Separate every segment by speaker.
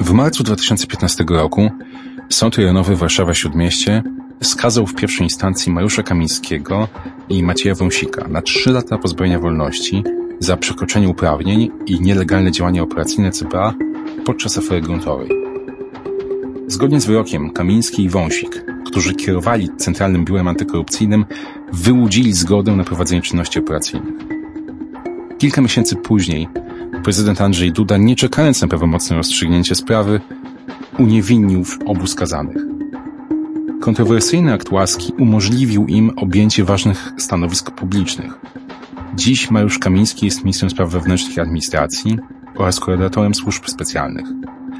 Speaker 1: W marcu 2015 roku Sąd Rejonowy Warszawa-Śródmieście skazał w pierwszej instancji Mariusza Kamińskiego i Macieja Wąsika na trzy lata pozbawienia wolności za przekroczenie uprawnień i nielegalne działania operacyjne CBA podczas afery gruntowej. Zgodnie z wyrokiem Kamiński i Wąsik, którzy kierowali Centralnym Biurem Antykorupcyjnym, wyłudzili zgodę na prowadzenie czynności operacyjnych. Kilka miesięcy później prezydent Andrzej Duda, nie czekając na prawomocne rozstrzygnięcie sprawy, uniewinnił obu skazanych. Kontrowersyjny akt łaski umożliwił im objęcie ważnych stanowisk publicznych. Dziś Mariusz Kamiński jest ministrem spraw wewnętrznych i administracji oraz koordynatorem służb specjalnych,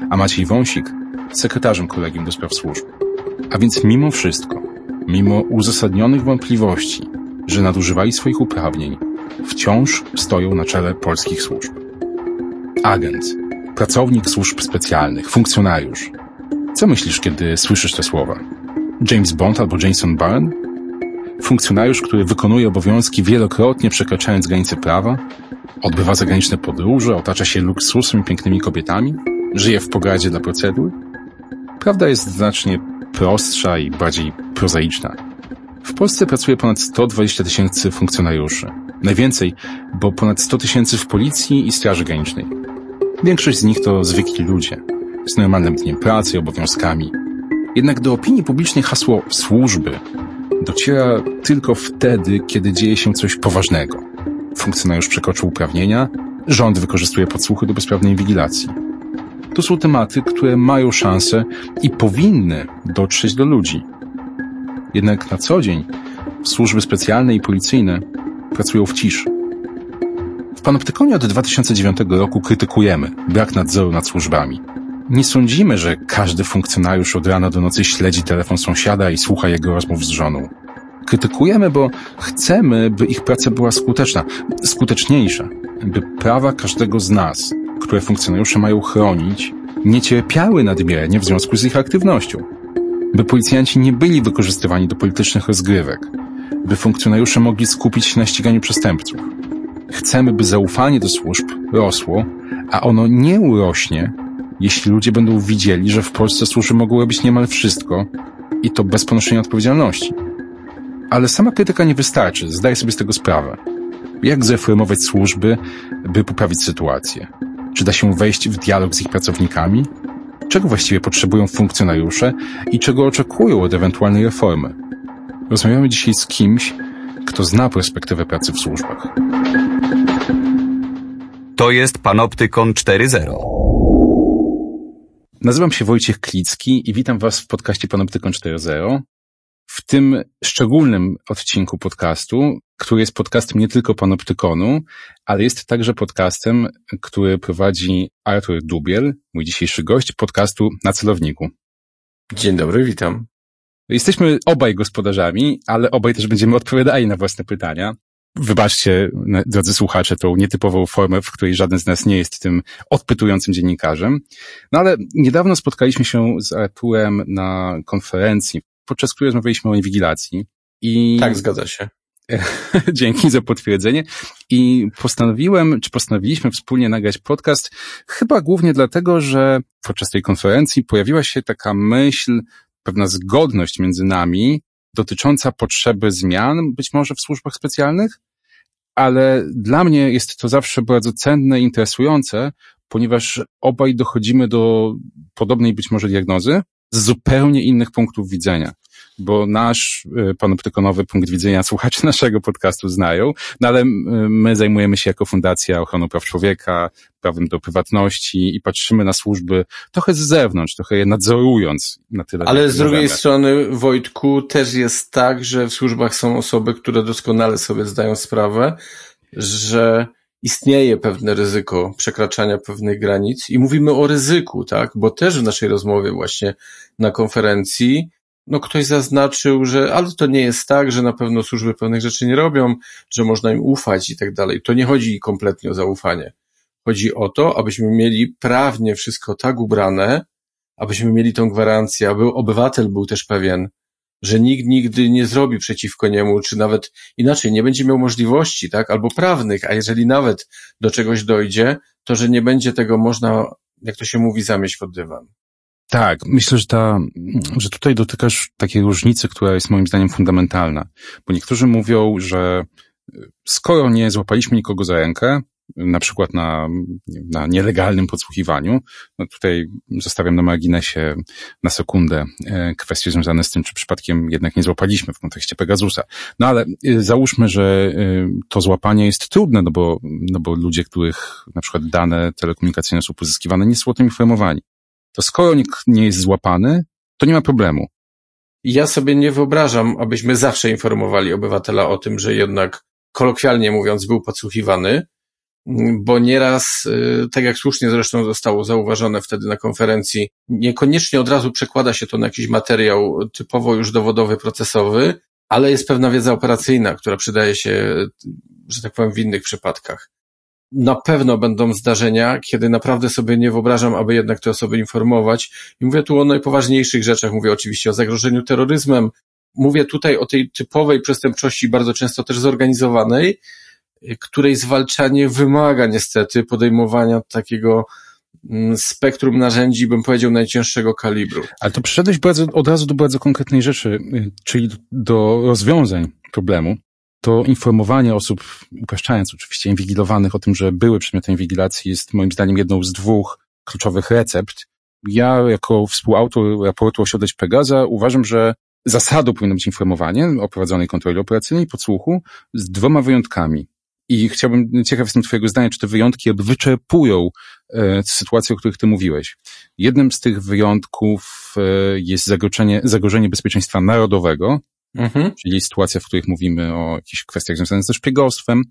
Speaker 1: a Maciej Wąsik sekretarzem kolegium do spraw służb. A więc mimo wszystko, mimo uzasadnionych wątpliwości, że nadużywali swoich uprawnień, wciąż stoją na czele polskich służb. Agent, pracownik służb specjalnych, funkcjonariusz. Co myślisz, kiedy słyszysz te słowa? James Bond albo Jason Bourne? Funkcjonariusz, który wykonuje obowiązki wielokrotnie przekraczając granice prawa? Odbywa zagraniczne podróże, otacza się luksusem i pięknymi kobietami? Żyje w pogardzie dla procedur? Prawda jest znacznie prostsza i bardziej prozaiczna. W Polsce pracuje ponad 120 tysięcy funkcjonariuszy. Najwięcej, bo ponad 100 tysięcy w policji i straży granicznej. Większość z nich to zwykli ludzie, z normalnym dniem pracy i obowiązkami. Jednak do opinii publicznej hasło służby dociera tylko wtedy, kiedy dzieje się coś poważnego. Funkcjonariusz przekroczył uprawnienia, rząd wykorzystuje podsłuchy do bezprawnej inwigilacji. To są tematy, które mają szansę i powinny dotrzeć do ludzi. Jednak na co dzień służby specjalne i policyjne pracują w ciszy. W Panoptykonie od 2009 roku krytykujemy brak nadzoru nad służbami. Nie sądzimy, że każdy funkcjonariusz od rana do nocy śledzi telefon sąsiada i słucha jego rozmów z żoną. Krytykujemy, bo chcemy, by ich praca była skuteczna, skuteczniejsza, by prawa każdego z nas, które funkcjonariusze mają chronić, nie cierpiały nadmiernie w związku z ich aktywnością. By policjanci nie byli wykorzystywani do politycznych rozgrywek, by funkcjonariusze mogli skupić się na ściganiu przestępców. Chcemy, by zaufanie do służb rosło, a ono nie urośnie, jeśli ludzie będą widzieli, że w Polsce służby mogą robić niemal wszystko i to bez ponoszenia odpowiedzialności. Ale sama krytyka nie wystarczy, zdaję sobie z tego sprawę. Jak zreformować służby, by poprawić sytuację? Czy da się wejść w dialog z ich pracownikami? Czego właściwie potrzebują funkcjonariusze i czego oczekują od ewentualnej reformy? Rozmawiamy dzisiaj z kimś, kto zna perspektywę pracy w służbach.
Speaker 2: To jest Panoptykon 4.0.
Speaker 1: Nazywam się Wojciech Klicki i witam Was w podcaście Panoptykon 4.0. W tym szczególnym odcinku podcastu, który jest podcastem nie tylko Panoptykonu, ale jest także podcastem, który prowadzi Artur Dubiel, mój dzisiejszy gość podcastu na celowniku.
Speaker 3: Dzień dobry, witam.
Speaker 1: Jesteśmy obaj gospodarzami, ale obaj też będziemy odpowiadali na własne pytania. Wybaczcie, drodzy słuchacze, tą nietypową formę, w której żaden z nas nie jest tym odpytującym dziennikarzem. No ale niedawno spotkaliśmy się z Arturem na konferencji, podczas której rozmawialiśmy o inwigilacji.
Speaker 3: I... Tak, zgadza się.
Speaker 1: Dzięki za potwierdzenie. I postanowiłem, czy postanowiliśmy wspólnie nagrać podcast, chyba głównie dlatego, że podczas tej konferencji pojawiła się taka myśl, pewna zgodność między nami dotycząca potrzeby zmian, być może w służbach specjalnych, ale dla mnie jest to zawsze bardzo cenne i interesujące, ponieważ obaj dochodzimy do podobnej być może diagnozy z zupełnie innych punktów widzenia bo nasz y, panoptykonowy punkt widzenia słuchacze naszego podcastu znają, no ale my zajmujemy się jako Fundacja Ochroną Praw Człowieka, prawem do prywatności i patrzymy na służby trochę z zewnątrz, trochę je nadzorując na tyle.
Speaker 3: Ale z drugiej strony, Wojtku, też jest tak, że w służbach są osoby, które doskonale sobie zdają sprawę, że istnieje pewne ryzyko przekraczania pewnych granic i mówimy o ryzyku, tak? Bo też w naszej rozmowie właśnie na konferencji no ktoś zaznaczył, że ale to nie jest tak, że na pewno służby pewnych rzeczy nie robią, że można im ufać i tak dalej. To nie chodzi kompletnie o zaufanie. Chodzi o to, abyśmy mieli prawnie wszystko tak ubrane, abyśmy mieli tą gwarancję, aby obywatel był też pewien, że nikt nigdy nie zrobi przeciwko niemu, czy nawet inaczej, nie będzie miał możliwości, tak, albo prawnych, a jeżeli nawet do czegoś dojdzie, to że nie będzie tego można jak to się mówi, zamieść pod dywan.
Speaker 1: Tak, myślę, że, ta, że tutaj dotykasz takiej różnicy, która jest moim zdaniem fundamentalna. Bo niektórzy mówią, że skoro nie złapaliśmy nikogo za rękę, na przykład na, na nielegalnym podsłuchiwaniu. No tutaj zostawiam na marginesie na sekundę e, kwestie związane z tym, czy przypadkiem jednak nie złapaliśmy w kontekście Pegasusa. No ale e, załóżmy, że e, to złapanie jest trudne, no bo, no bo ludzie, których na przykład dane telekomunikacyjne są pozyskiwane, nie są o tym informowani. To skoro nikt nie jest złapany, to nie ma problemu.
Speaker 3: Ja sobie nie wyobrażam, abyśmy zawsze informowali obywatela o tym, że jednak kolokwialnie mówiąc był podsłuchiwany, bo nieraz, y, tak jak słusznie zresztą zostało zauważone wtedy na konferencji, niekoniecznie od razu przekłada się to na jakiś materiał typowo już dowodowy, procesowy, ale jest pewna wiedza operacyjna, która przydaje się, że tak powiem, w innych przypadkach. Na pewno będą zdarzenia, kiedy naprawdę sobie nie wyobrażam, aby jednak te osoby informować. I mówię tu o najpoważniejszych rzeczach. Mówię oczywiście o zagrożeniu terroryzmem. Mówię tutaj o tej typowej przestępczości, bardzo często też zorganizowanej, której zwalczanie wymaga niestety podejmowania takiego mm, spektrum narzędzi, bym powiedział, najcięższego kalibru.
Speaker 1: Ale to przyszedłeś bardzo, od razu do bardzo konkretnej rzeczy, y, czyli do rozwiązań problemu. To informowanie osób, upraszczając oczywiście, inwigilowanych o tym, że były przedmiotem inwigilacji jest moim zdaniem jedną z dwóch kluczowych recept. Ja jako współautor raportu o środek Pegaza uważam, że zasadą powinno być informowanie o prowadzonej kontroli operacyjnej podsłuchu z dwoma wyjątkami. I chciałbym, ciekaw jestem Twojego zdania, czy te wyjątki wyczerpują e, sytuacje, o których Ty mówiłeś. Jednym z tych wyjątków e, jest zagrożenie, zagrożenie bezpieczeństwa narodowego, mhm. czyli sytuacja, w których mówimy o jakichś kwestiach związanych ze szpiegostwem,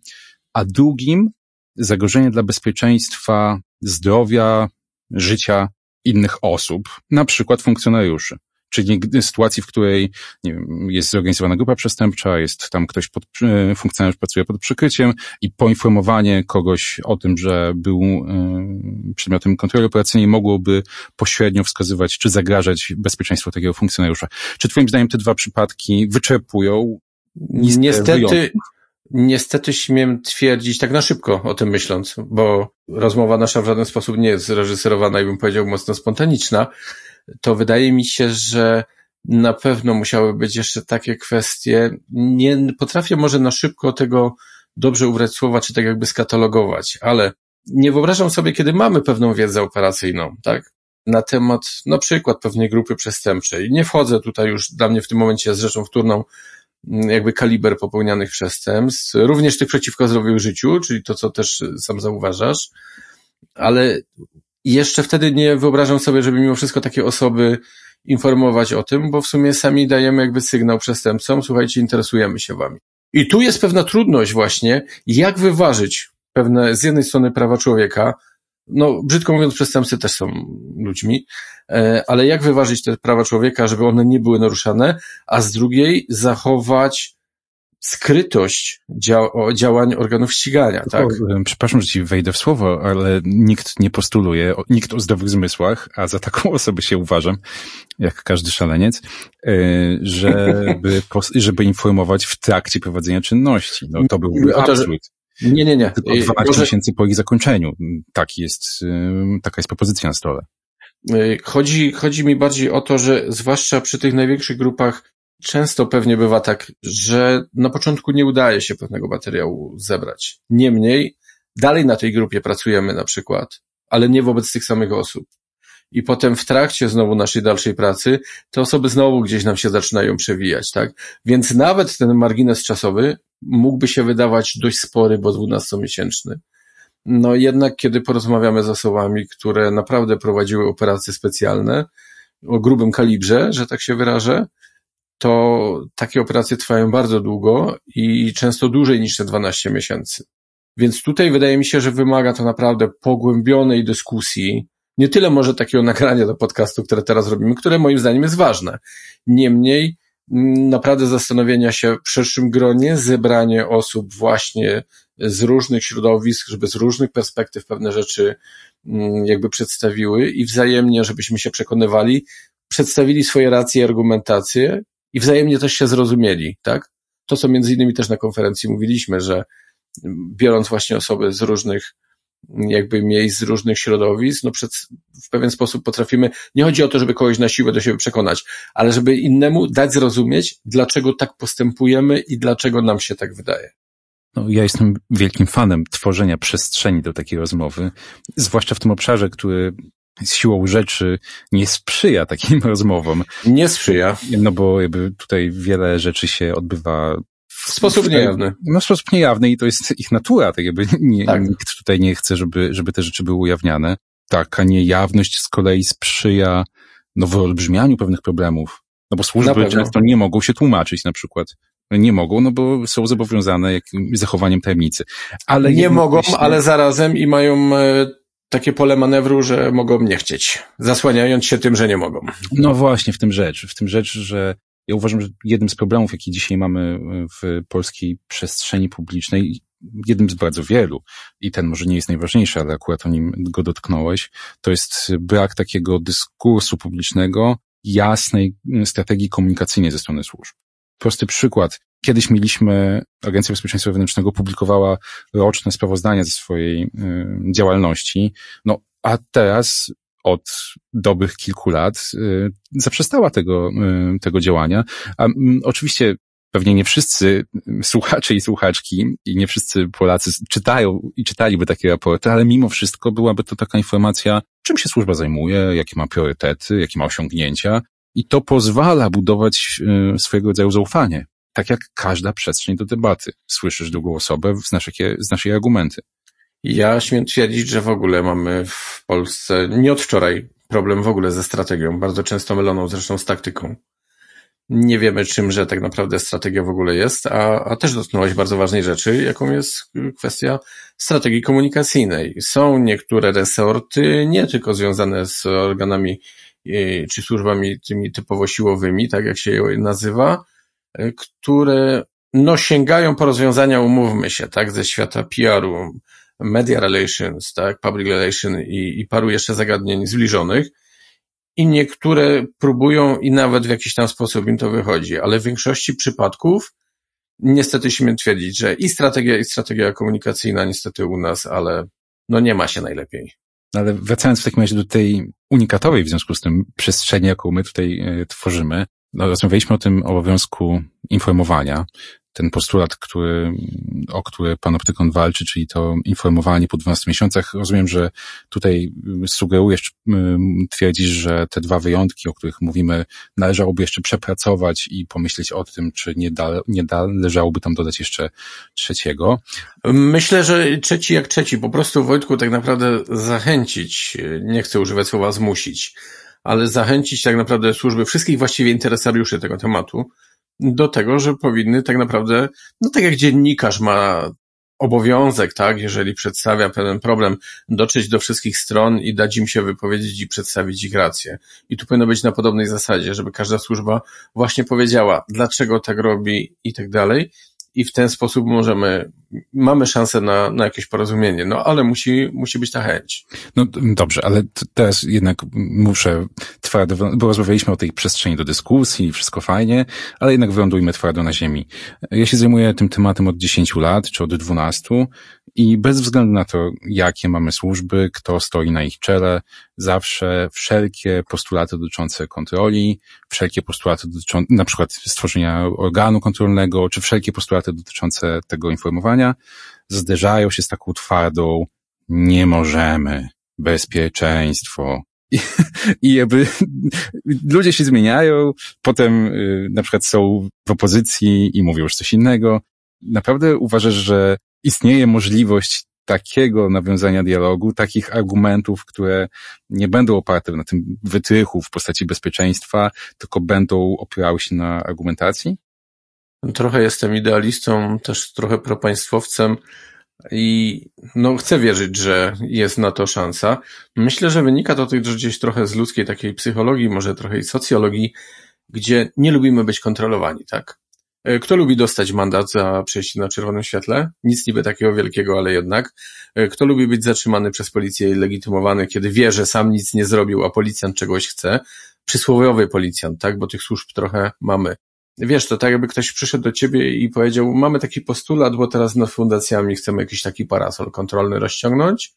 Speaker 1: a drugim zagrożenie dla bezpieczeństwa zdrowia, życia innych osób, na przykład funkcjonariuszy. Czyli sytuacji, w której nie wiem, jest zorganizowana grupa przestępcza, jest tam ktoś, pod, e, funkcjonariusz pracuje pod przykryciem i poinformowanie kogoś o tym, że był e, przedmiotem kontroli operacyjnej mogłoby pośrednio wskazywać, czy zagrażać bezpieczeństwu takiego funkcjonariusza. Czy twoim zdaniem te dwa przypadki wyczerpują
Speaker 3: Niestety, Niestety śmiem twierdzić, tak na szybko o tym myśląc, bo rozmowa nasza w żaden sposób nie jest zreżyserowana i bym powiedział mocno spontaniczna, to wydaje mi się, że na pewno musiały być jeszcze takie kwestie. Nie potrafię może na szybko tego dobrze ubrać słowa, czy tak jakby skatalogować, ale nie wyobrażam sobie, kiedy mamy pewną wiedzę operacyjną, tak? Na temat, na przykład pewnej grupy przestępczej. Nie wchodzę tutaj już, dla mnie w tym momencie jest rzeczą wtórną jakby kaliber popełnianych przestępstw, również tych przeciwko zdrowiu życiu, czyli to, co też sam zauważasz, ale jeszcze wtedy nie wyobrażam sobie, żeby mimo wszystko takie osoby informować o tym, bo w sumie sami dajemy jakby sygnał przestępcom, słuchajcie, interesujemy się wami. I tu jest pewna trudność właśnie, jak wyważyć pewne z jednej strony prawa człowieka, no brzydko mówiąc przestępcy też są ludźmi, e, ale jak wyważyć te prawa człowieka, żeby one nie były naruszane, a z drugiej zachować skrytość działań organów ścigania, tak?
Speaker 1: O, przepraszam, że ci wejdę w słowo, ale nikt nie postuluje, nikt o zdrowych zmysłach, a za taką osobę się uważam, jak każdy szaleniec, e, żeby, żeby informować w trakcie prowadzenia czynności. No to byłby absurd.
Speaker 3: Nie, nie, nie.
Speaker 1: Tylko 12 Może... miesięcy po ich zakończeniu. Taki jest, taka jest propozycja na stole.
Speaker 3: Chodzi, chodzi mi bardziej o to, że zwłaszcza przy tych największych grupach często pewnie bywa tak, że na początku nie udaje się pewnego materiału zebrać. Niemniej dalej na tej grupie pracujemy na przykład, ale nie wobec tych samych osób. I potem w trakcie znowu naszej dalszej pracy te osoby znowu gdzieś nam się zaczynają przewijać, tak? Więc nawet ten margines czasowy mógłby się wydawać dość spory, bo dwunastomiesięczny. No jednak, kiedy porozmawiamy z osobami, które naprawdę prowadziły operacje specjalne o grubym kalibrze, że tak się wyrażę, to takie operacje trwają bardzo długo i często dłużej niż te 12 miesięcy. Więc tutaj wydaje mi się, że wymaga to naprawdę pogłębionej dyskusji, nie tyle może takiego nagrania do podcastu, które teraz robimy, które moim zdaniem jest ważne. Niemniej, mm, naprawdę zastanowienia się w szerszym gronie, zebranie osób właśnie z różnych środowisk, żeby z różnych perspektyw pewne rzeczy mm, jakby przedstawiły i wzajemnie, żebyśmy się przekonywali, przedstawili swoje racje i argumentacje i wzajemnie też się zrozumieli, tak? To, co między innymi też na konferencji mówiliśmy, że biorąc właśnie osoby z różnych jakby miejsc z różnych środowisk, no przed, w pewien sposób potrafimy, nie chodzi o to, żeby kogoś na siłę do siebie przekonać, ale żeby innemu dać zrozumieć, dlaczego tak postępujemy i dlaczego nam się tak wydaje.
Speaker 1: No, ja jestem wielkim fanem tworzenia przestrzeni do takiej rozmowy, zwłaszcza w tym obszarze, który z siłą rzeczy nie sprzyja takim rozmowom.
Speaker 3: Nie sprzyja.
Speaker 1: No bo jakby tutaj wiele rzeczy się odbywa
Speaker 3: w sposób niejawny.
Speaker 1: No w sposób niejawny i to jest ich natura, tak jakby nie, tak. nikt tutaj nie chce, żeby, żeby te rzeczy były ujawniane. Taka niejawność z kolei sprzyja no, wyolbrzymianiu pewnych problemów. No bo służby często nie mogą się tłumaczyć na przykład. Nie mogą, no bo są zobowiązane jakimś zachowaniem tajemnicy.
Speaker 3: Ale nie mogą, ale zarazem i mają e, takie pole manewru, że mogą nie chcieć, zasłaniając się tym, że nie mogą.
Speaker 1: No właśnie, w tym rzecz. W tym rzecz, że ja uważam, że jednym z problemów, jaki dzisiaj mamy w polskiej przestrzeni publicznej, jednym z bardzo wielu, i ten może nie jest najważniejszy, ale akurat o nim go dotknąłeś, to jest brak takiego dyskursu publicznego, jasnej strategii komunikacyjnej ze strony służb. Prosty przykład. Kiedyś mieliśmy, Agencja Bezpieczeństwa Wewnętrznego publikowała roczne sprawozdania ze swojej y, działalności, no a teraz od dobrych kilku lat y, zaprzestała tego, y, tego działania. A oczywiście pewnie nie wszyscy słuchacze i słuchaczki i nie wszyscy Polacy czytają i czytaliby takie raporty, ale mimo wszystko byłaby to taka informacja, czym się służba zajmuje, jakie ma priorytety, jakie ma osiągnięcia i to pozwala budować y, swojego rodzaju zaufanie. Tak jak każda przestrzeń do debaty. Słyszysz drugą osobę, znasz, jakie, znasz jej argumenty.
Speaker 3: Ja śmiem twierdzić, że w ogóle mamy w Polsce, nie od wczoraj, problem w ogóle ze strategią, bardzo często myloną zresztą z taktyką. Nie wiemy czymże tak naprawdę strategia w ogóle jest, a, a też dotknąłeś bardzo ważnej rzeczy, jaką jest kwestia strategii komunikacyjnej. Są niektóre resorty, nie tylko związane z organami e, czy służbami tymi typowo siłowymi, tak jak się je nazywa, które no sięgają po rozwiązania, umówmy się, tak, ze świata PR-u, media relations, tak, public relations i, i paru jeszcze zagadnień zbliżonych i niektóre próbują i nawet w jakiś tam sposób im to wychodzi, ale w większości przypadków niestety śmiem twierdzić, że i strategia, i strategia komunikacyjna niestety u nas, ale no nie ma się najlepiej.
Speaker 1: Ale wracając w takim razie do tej unikatowej w związku z tym przestrzeni, jaką my tutaj y, tworzymy, no, rozmawialiśmy o tym obowiązku informowania, ten postulat, który, o który pan optykon walczy, czyli to informowanie po 12 miesiącach. Rozumiem, że tutaj sugerujesz, twierdzisz, że te dwa wyjątki, o których mówimy, należałoby jeszcze przepracować i pomyśleć o tym, czy nie, da, nie należałoby tam dodać jeszcze trzeciego.
Speaker 3: Myślę, że trzeci jak trzeci. Po prostu Wojtku tak naprawdę zachęcić, nie chcę używać słowa zmusić, ale zachęcić tak naprawdę służby wszystkich właściwie interesariuszy tego tematu, do tego, że powinny tak naprawdę, no tak jak dziennikarz ma obowiązek, tak, jeżeli przedstawia pewien problem, dotrzeć do wszystkich stron i dać im się wypowiedzieć i przedstawić ich rację. I tu powinno być na podobnej zasadzie, żeby każda służba właśnie powiedziała, dlaczego tak robi i tak dalej i w ten sposób możemy, mamy szansę na, na jakieś porozumienie, no ale musi, musi być ta chęć.
Speaker 1: No dobrze, ale teraz jednak muszę twardo, bo rozmawialiśmy o tej przestrzeni do dyskusji, wszystko fajnie, ale jednak wylądujmy twardo na ziemi. Ja się zajmuję tym tematem od 10 lat, czy od 12 i bez względu na to, jakie mamy służby, kto stoi na ich czele, zawsze wszelkie postulaty dotyczące kontroli, wszelkie postulaty dotyczące na przykład stworzenia organu kontrolnego, czy wszelkie postulaty dotyczące tego informowania zderzają się z taką twardą nie możemy, bezpieczeństwo. I, i jakby ludzie się zmieniają, potem y, na przykład są w opozycji i mówią już coś innego. Naprawdę uważasz, że istnieje możliwość takiego nawiązania dialogu, takich argumentów, które nie będą oparte na tym wytrychu w postaci bezpieczeństwa, tylko będą opierały się na argumentacji?
Speaker 3: Trochę jestem idealistą, też trochę propaństwowcem i no chcę wierzyć, że jest na to szansa. Myślę, że wynika to też gdzieś trochę z ludzkiej takiej psychologii, może trochę i socjologii, gdzie nie lubimy być kontrolowani, tak? E, kto lubi dostać mandat za przejście na czerwonym świetle? Nic niby takiego wielkiego, ale jednak. E, kto lubi być zatrzymany przez policję i legitymowany, kiedy wie, że sam nic nie zrobił, a policjant czegoś chce? Przysłowiowy policjant, tak? Bo tych służb trochę mamy. Wiesz, to tak jakby ktoś przyszedł do ciebie i powiedział, mamy taki postulat, bo teraz nad fundacjami chcemy jakiś taki parasol kontrolny rozciągnąć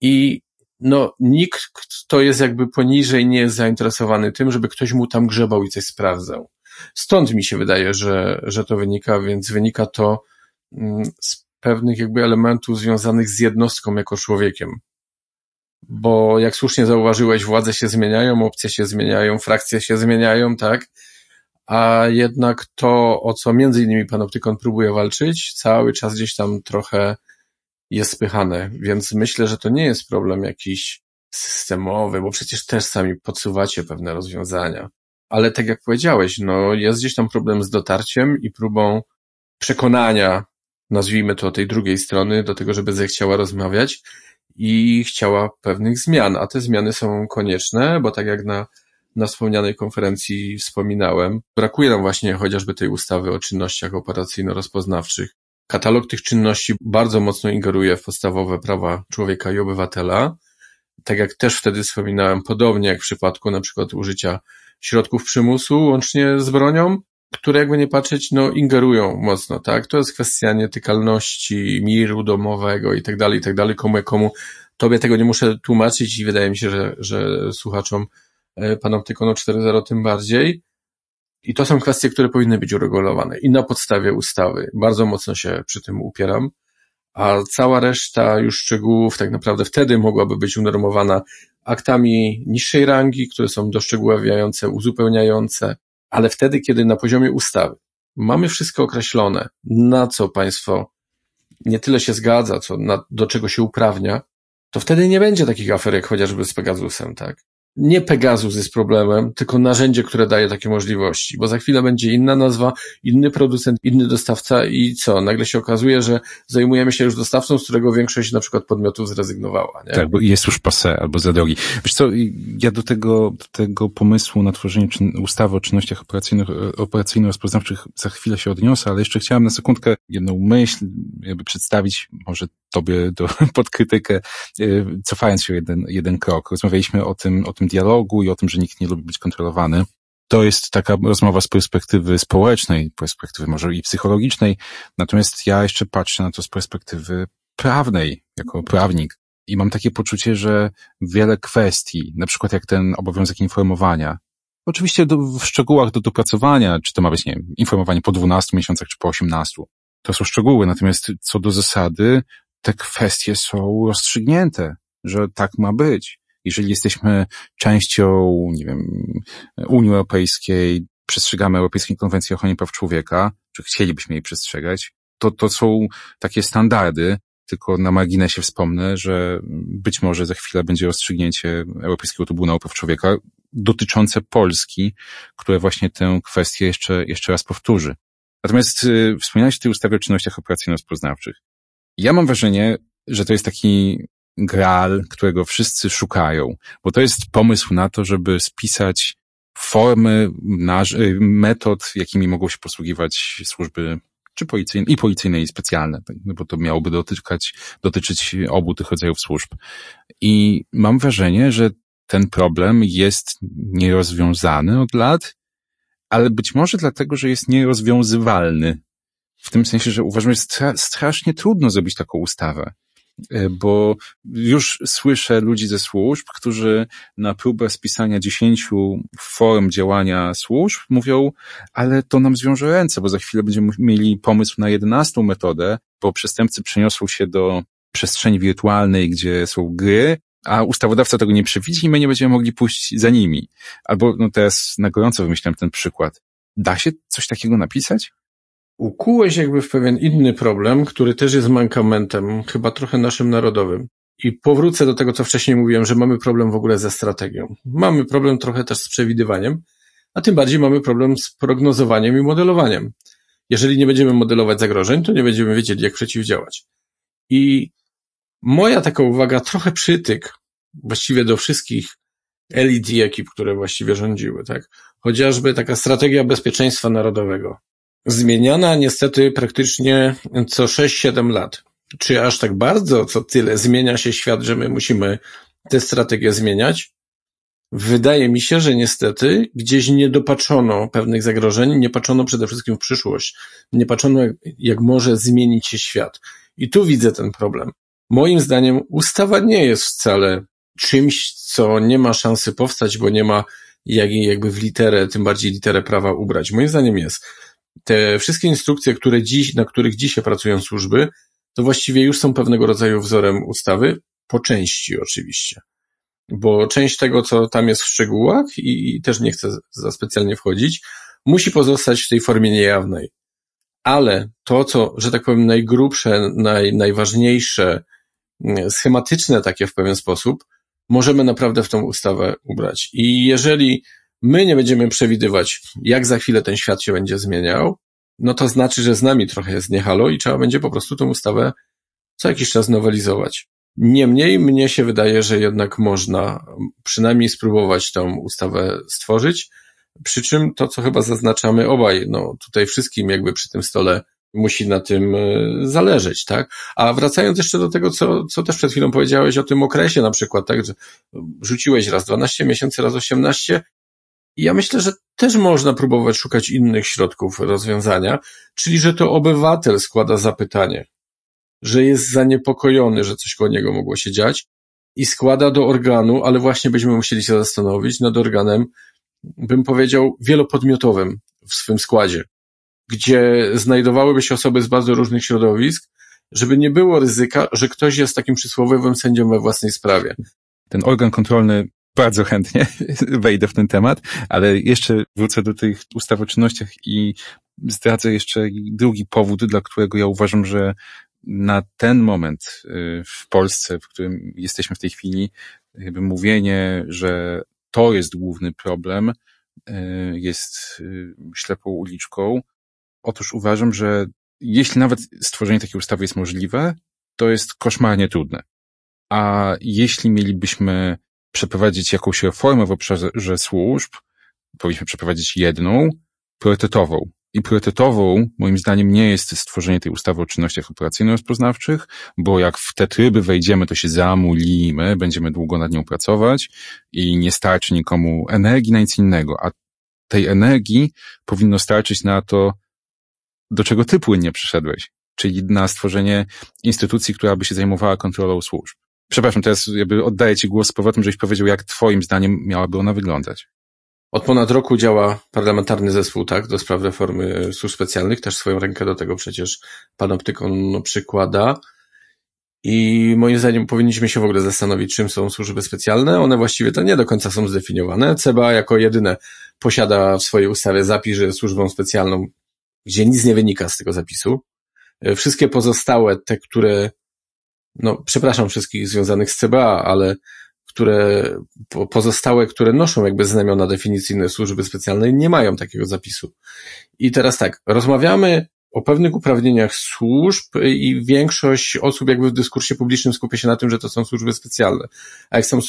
Speaker 3: i no, nikt, kto jest jakby poniżej, nie jest zainteresowany tym, żeby ktoś mu tam grzebał i coś sprawdzał. Stąd mi się wydaje, że, że to wynika, więc wynika to mm, z pewnych jakby elementów związanych z jednostką jako człowiekiem. Bo jak słusznie zauważyłeś, władze się zmieniają, opcje się zmieniają, frakcje się zmieniają, tak? A jednak to, o co między innymi Panoptykon próbuje walczyć, cały czas gdzieś tam trochę jest spychane, więc myślę, że to nie jest problem jakiś systemowy, bo przecież też sami podsuwacie pewne rozwiązania. Ale tak jak powiedziałeś, no jest gdzieś tam problem z dotarciem i próbą przekonania, nazwijmy to tej drugiej strony, do tego, żeby zechciała rozmawiać i chciała pewnych zmian, a te zmiany są konieczne, bo tak jak na, na wspomnianej konferencji wspominałem, brakuje nam właśnie chociażby tej ustawy o czynnościach operacyjno-rozpoznawczych, Katalog tych czynności bardzo mocno ingeruje w podstawowe prawa człowieka i obywatela. Tak jak też wtedy wspominałem, podobnie jak w przypadku na przykład użycia środków przymusu łącznie z bronią, które jakby nie patrzeć, no ingerują mocno, tak? To jest kwestia nietykalności, miru domowego i tak dalej, i tak dalej, komu komu. Tobie tego nie muszę tłumaczyć i wydaje mi się, że, że słuchaczom e, Panoptykonu 4.0 tym bardziej. I to są kwestie, które powinny być uregulowane i na podstawie ustawy. Bardzo mocno się przy tym upieram. A cała reszta już szczegółów tak naprawdę wtedy mogłaby być unormowana aktami niższej rangi, które są doszczegóławiające, uzupełniające, ale wtedy, kiedy na poziomie ustawy mamy wszystko określone, na co państwo nie tyle się zgadza, co na, do czego się uprawnia, to wtedy nie będzie takich afer jak chociażby z Pegasusem, tak? Nie Pegasus jest problemem, tylko narzędzie, które daje takie możliwości, bo za chwilę będzie inna nazwa, inny producent, inny dostawca i co? Nagle się okazuje, że zajmujemy się już dostawcą, z którego większość na przykład podmiotów zrezygnowała. Nie?
Speaker 1: Tak, bo jest już pase albo za drogi. Wiesz co, ja do tego, do tego pomysłu na tworzenie ustawy o czynnościach operacyjnych, operacyjno-rozpoznawczych za chwilę się odniosę, ale jeszcze chciałem na sekundkę jedną myśl jakby przedstawić, może tobie do, pod krytykę, y, cofając się jeden, jeden krok. Rozmawialiśmy o tym, o tym dialogu i o tym, że nikt nie lubi być kontrolowany. To jest taka rozmowa z perspektywy społecznej, perspektywy może i psychologicznej, natomiast ja jeszcze patrzę na to z perspektywy prawnej, jako prawnik. I mam takie poczucie, że wiele kwestii, na przykład jak ten obowiązek informowania, oczywiście do, w szczegółach do dopracowania, czy to ma być, nie wiem, informowanie po 12 miesiącach, czy po 18, to są szczegóły, natomiast co do zasady, te kwestie są rozstrzygnięte, że tak ma być jeżeli jesteśmy częścią, nie wiem, Unii Europejskiej, przestrzegamy Europejskiej Konwencji o Ochronie Praw Człowieka, czy chcielibyśmy jej przestrzegać, to, to są takie standardy, tylko na marginesie wspomnę, że być może za chwilę będzie rozstrzygnięcie Europejskiego Trybunału Praw Człowieka dotyczące Polski, które właśnie tę kwestię jeszcze, jeszcze raz powtórzy. Natomiast y, wspomniałeś o tej ustawie o czynnościach operacyjno-spoznawczych. Ja mam wrażenie, że to jest taki graal, którego wszyscy szukają, bo to jest pomysł na to, żeby spisać formy, y, metod, jakimi mogą się posługiwać służby czy policyjne, i policyjne, i specjalne, tak, no bo to miałoby dotykać, dotyczyć obu tych rodzajów służb. I mam wrażenie, że ten problem jest nierozwiązany od lat, ale być może dlatego, że jest nierozwiązywalny. W tym sensie, że uważam, że jest strasznie trudno zrobić taką ustawę. E, bo już słyszę ludzi ze służb, którzy na próbę spisania dziesięciu form działania służb mówią, ale to nam zwiąże ręce, bo za chwilę będziemy mieli pomysł na jedenastą metodę, bo przestępcy przeniosą się do przestrzeni wirtualnej, gdzie są gry, a ustawodawca tego nie przewidzi i my nie będziemy mogli pójść za nimi. Albo no teraz na gorąco wymyślam ten przykład. Da się coś takiego napisać?
Speaker 3: Ukułeś jakby w pewien inny problem, który też jest mankamentem, chyba trochę naszym narodowym. I powrócę do tego, co wcześniej mówiłem, że mamy problem w ogóle ze strategią. Mamy problem trochę też z przewidywaniem, a tym bardziej mamy problem z prognozowaniem i modelowaniem. Jeżeli nie będziemy modelować zagrożeń, to nie będziemy wiedzieli, jak przeciwdziałać. I moja taka uwaga, trochę przytyk właściwie do wszystkich elit i ekip, które właściwie rządziły, tak? Chociażby taka strategia bezpieczeństwa narodowego zmieniana niestety praktycznie co 6-7 lat. Czy aż tak bardzo, co tyle zmienia się świat, że my musimy tę strategię zmieniać? Wydaje mi się, że niestety gdzieś nie dopatrzono pewnych zagrożeń, nie patrzono przede wszystkim w przyszłość, nie patrzono jak, jak może zmienić się świat. I tu widzę ten problem. moim zdaniem ustawa nie jest wcale czymś, co nie ma szansy powstać, bo nie ma jak, jakby w literę, tym bardziej literę prawa ubrać. Moim zdaniem jest. Te wszystkie instrukcje, które dziś, na których dzisiaj pracują służby, to właściwie już są pewnego rodzaju wzorem ustawy, po części oczywiście. Bo część tego, co tam jest w szczegółach i, i też nie chcę za specjalnie wchodzić, musi pozostać w tej formie niejawnej. Ale to, co, że tak powiem, najgrubsze, naj, najważniejsze, mm, schematyczne takie w pewien sposób, możemy naprawdę w tą ustawę ubrać. I jeżeli my nie będziemy przewidywać, jak za chwilę ten świat się będzie zmieniał, no to znaczy, że z nami trochę jest niehalo i trzeba będzie po prostu tą ustawę co jakiś czas nowelizować. Niemniej mnie się wydaje, że jednak można przynajmniej spróbować tą ustawę stworzyć, przy czym to, co chyba zaznaczamy obaj, no tutaj wszystkim jakby przy tym stole musi na tym e, zależeć, tak? A wracając jeszcze do tego, co, co też przed chwilą powiedziałeś o tym okresie na przykład, tak, że rzuciłeś raz 12 miesięcy, raz 18, ja myślę, że też można próbować szukać innych środków rozwiązania, czyli że to obywatel składa zapytanie, że jest zaniepokojony, że coś koło niego mogło się dziać i składa do organu, ale właśnie byśmy musieli się zastanowić nad organem, bym powiedział, wielopodmiotowym w swym składzie, gdzie znajdowałyby się osoby z bardzo różnych środowisk, żeby nie było ryzyka, że ktoś jest takim przysłowiowym sędzią we własnej sprawie.
Speaker 1: Ten organ kontrolny bardzo chętnie wejdę w ten temat, ale jeszcze wrócę do tych ustaw o czynnościach i zdradzę jeszcze drugi powód, dla którego ja uważam, że na ten moment y, w Polsce, w którym jesteśmy w tej chwili, jakby mówienie, że to jest główny problem, y, jest y, ślepą uliczką. Otóż uważam, że jeśli nawet stworzenie takiej ustawy jest możliwe, to jest koszmarnie trudne. A jeśli mielibyśmy przeprowadzić jakąś reformę w obszarze służb, powinniśmy przeprowadzić jedną, priorytetową. I priorytetową, moim zdaniem, nie jest stworzenie tej ustawy o czynnościach operacyjno-rozpoznawczych, bo jak w te tryby wejdziemy, to się zamulimy, będziemy długo nad nią pracować i nie starczy nikomu energii na nic innego, a tej energii powinno starczyć na to, do czego ty płynnie przyszedłeś, czyli na stworzenie instytucji, która by się zajmowała kontrolą służb. Przepraszam, teraz jakby oddaję Ci głos z powrotem, żebyś powiedział, jak Twoim zdaniem miałaby ona wyglądać.
Speaker 3: Od ponad roku działa parlamentarny zespół, tak, do spraw reformy służb specjalnych. Też swoją rękę do tego przecież pan Optykon przykłada. I moim zdaniem powinniśmy się w ogóle zastanowić, czym są służby specjalne. One właściwie to nie do końca są zdefiniowane. CBA jako jedyne posiada w swojej ustawie zapis, że służbą specjalną, gdzie nic nie wynika z tego zapisu. Wszystkie pozostałe, te, które no, przepraszam wszystkich związanych z CBA, ale które pozostałe, które noszą jakby znamiona definicyjne służby specjalnej, nie mają takiego zapisu. I teraz tak, rozmawiamy o pewnych uprawnieniach służb i większość osób jakby w dyskursie publicznym skupia się na tym, że to są służby specjalne. A jak sam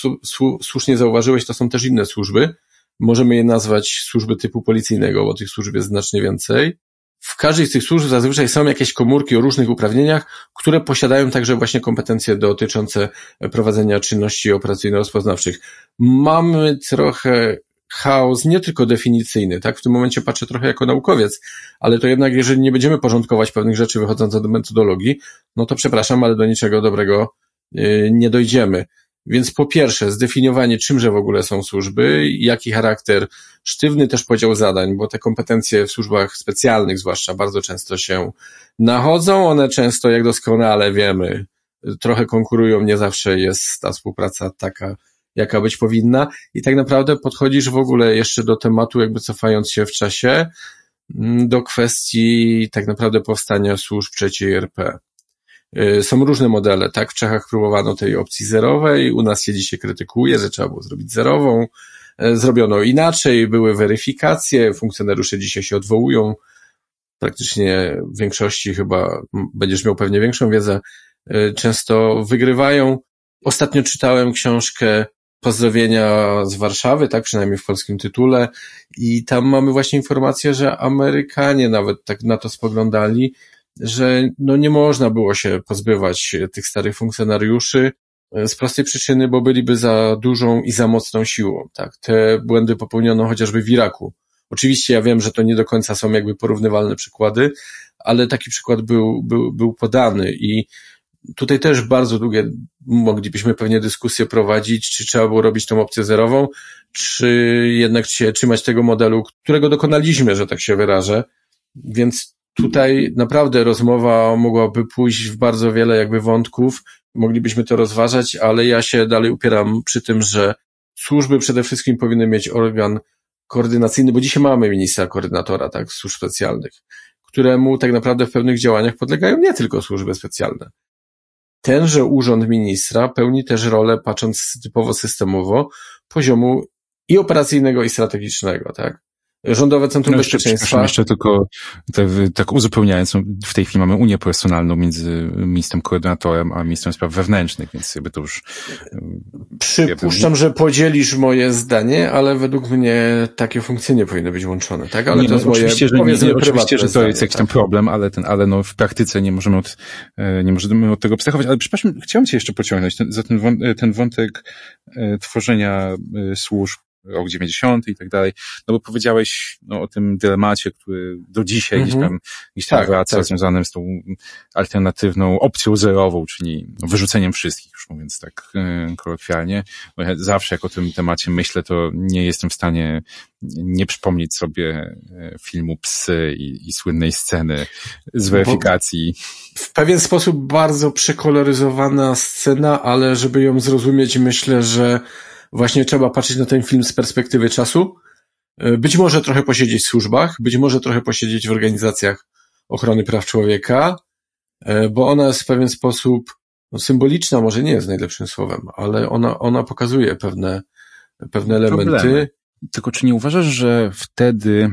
Speaker 3: słusznie zauważyłeś, to są też inne służby. Możemy je nazwać służby typu policyjnego, bo tych służb jest znacznie więcej w każdej z tych służb zazwyczaj są jakieś komórki o różnych uprawnieniach, które posiadają także właśnie kompetencje dotyczące prowadzenia czynności operacyjno-rozpoznawczych. Mamy trochę chaos nie tylko definicyjny, tak? W tym momencie patrzę trochę jako naukowiec, ale to jednak, jeżeli nie będziemy porządkować pewnych rzeczy wychodząc od metodologii, no to przepraszam, ale do niczego dobrego yy, nie dojdziemy. Więc po pierwsze, zdefiniowanie, czymże w ogóle są służby, jaki charakter, sztywny też podział zadań, bo te kompetencje w służbach specjalnych zwłaszcza bardzo często się nachodzą, one często, jak doskonale wiemy, trochę konkurują, nie zawsze jest ta współpraca taka, jaka być powinna i tak naprawdę podchodzisz w ogóle jeszcze do tematu, jakby cofając się w czasie, mm, do kwestii tak naprawdę powstania służb trzeciej RP. Y, są różne modele, tak? W Czechach próbowano tej opcji zerowej, u nas się dzisiaj krytykuje, że trzeba było zrobić zerową. Y, zrobiono inaczej, były weryfikacje, funkcjonariusze dzisiaj się odwołują. Praktycznie w większości chyba będziesz miał pewnie większą wiedzę, y, często wygrywają. Ostatnio czytałem książkę Pozdrowienia z Warszawy, tak przynajmniej w polskim tytule, i tam mamy właśnie informację, że Amerykanie nawet tak na to spoglądali, że no nie można było się pozbywać tych starych funkcjonariuszy e, z prostej przyczyny, bo byliby za dużą i za mocną siłą. Tak? Te błędy popełniono chociażby w Iraku. Oczywiście ja wiem, że to nie do końca są jakby porównywalne przykłady, ale taki przykład był, był, był podany i tutaj też bardzo długie moglibyśmy pewnie dyskusję prowadzić, czy trzeba było robić tą opcję zerową, czy jednak się trzymać tego modelu, którego dokonaliśmy, że tak się wyrażę. Więc tutaj naprawdę rozmowa mogłaby pójść w bardzo wiele jakby wątków, moglibyśmy to rozważać, ale ja się dalej upieram przy tym, że służby przede wszystkim powinny mieć organ koordynacyjny, bo dzisiaj mamy ministra koordynatora, tak, służb specjalnych, któremu tak naprawdę w pewnych działaniach podlegają nie tylko służby specjalne. Tenże urząd ministra pełni też rolę, patrząc typowo systemowo, poziomu i operacyjnego, i strategicznego, tak? Rządowe Centrum no jeszcze, Bezpieczeństwa.
Speaker 1: Jeszcze tylko te, tak uzupełniając, no, w tej chwili mamy unię personalną między ministrem koordynatorem a ministrem spraw wewnętrznych, więc jakby to już...
Speaker 3: Przypuszczam, że podzielisz moje zdanie, ale według mnie takie funkcje nie powinny być łączone, tak? Ale
Speaker 1: nie,
Speaker 3: to jest
Speaker 1: no,
Speaker 3: moje,
Speaker 1: oczywiście, że, nie, nie, oczywiście, że to jest jakiś tam tak. problem, ale ten, ale no w praktyce nie możemy od, e, nie możemy od tego abstrahować, ale przepraszam, chciałem cię jeszcze pociągnąć ten, za ten, ten wątek e, tworzenia e, służb rok 90 i tak dalej, no bo powiedziałeś no, o tym dylemacie, który do dzisiaj gdzieś mhm. tam, gdzieś tam tak, wraca, tak. związanym z tą alternatywną opcją zerową, czyli wyrzuceniem wszystkich, już mówiąc tak yy, kolokwialnie. Bo ja zawsze jak o tym temacie myślę, to nie jestem w stanie nie przypomnieć sobie e, filmu Psy i, i słynnej sceny z weryfikacji.
Speaker 3: Bo w pewien sposób bardzo przekoloryzowana scena, ale żeby ją zrozumieć, myślę, że właśnie trzeba patrzeć na ten film z perspektywy czasu. E, być może trochę posiedzieć w służbach, być może trochę posiedzieć w organizacjach ochrony praw człowieka, e, bo ona jest w pewien sposób no, symboliczna, może nie jest najlepszym słowem, ale ona, ona pokazuje pewne, pewne elementy. Problemy.
Speaker 1: Tylko czy nie uważasz, że wtedy